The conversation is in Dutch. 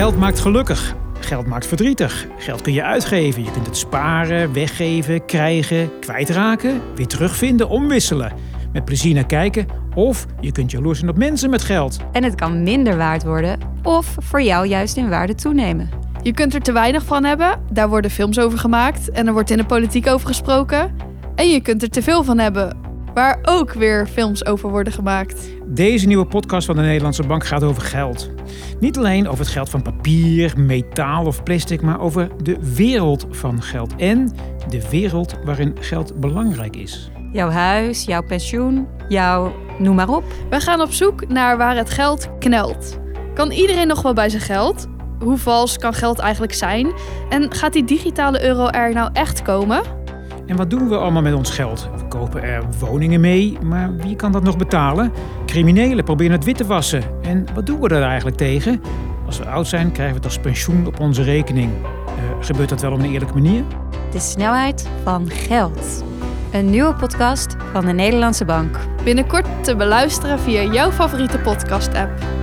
Geld maakt gelukkig. Geld maakt verdrietig. Geld kun je uitgeven. Je kunt het sparen, weggeven, krijgen, kwijtraken, weer terugvinden, omwisselen. Met plezier naar kijken. Of je kunt jaloers zijn op mensen met geld. En het kan minder waard worden of voor jou juist in waarde toenemen. Je kunt er te weinig van hebben, daar worden films over gemaakt en er wordt in de politiek over gesproken. En je kunt er te veel van hebben, waar ook weer films over worden gemaakt. Deze nieuwe podcast van de Nederlandse Bank gaat over geld. Niet alleen over het geld van papier, metaal of plastic, maar over de wereld van geld en de wereld waarin geld belangrijk is. Jouw huis, jouw pensioen, jouw noem maar op. We gaan op zoek naar waar het geld knelt. Kan iedereen nog wel bij zijn geld? Hoe vals kan geld eigenlijk zijn? En gaat die digitale euro er nou echt komen? En wat doen we allemaal met ons geld? We kopen er woningen mee, maar wie kan dat nog betalen? Criminelen proberen het wit te wassen. En wat doen we er eigenlijk tegen? Als we oud zijn, krijgen we het als pensioen op onze rekening. Uh, gebeurt dat wel op een eerlijke manier? De snelheid van geld. Een nieuwe podcast van de Nederlandse Bank. Binnenkort te beluisteren via jouw favoriete podcast-app.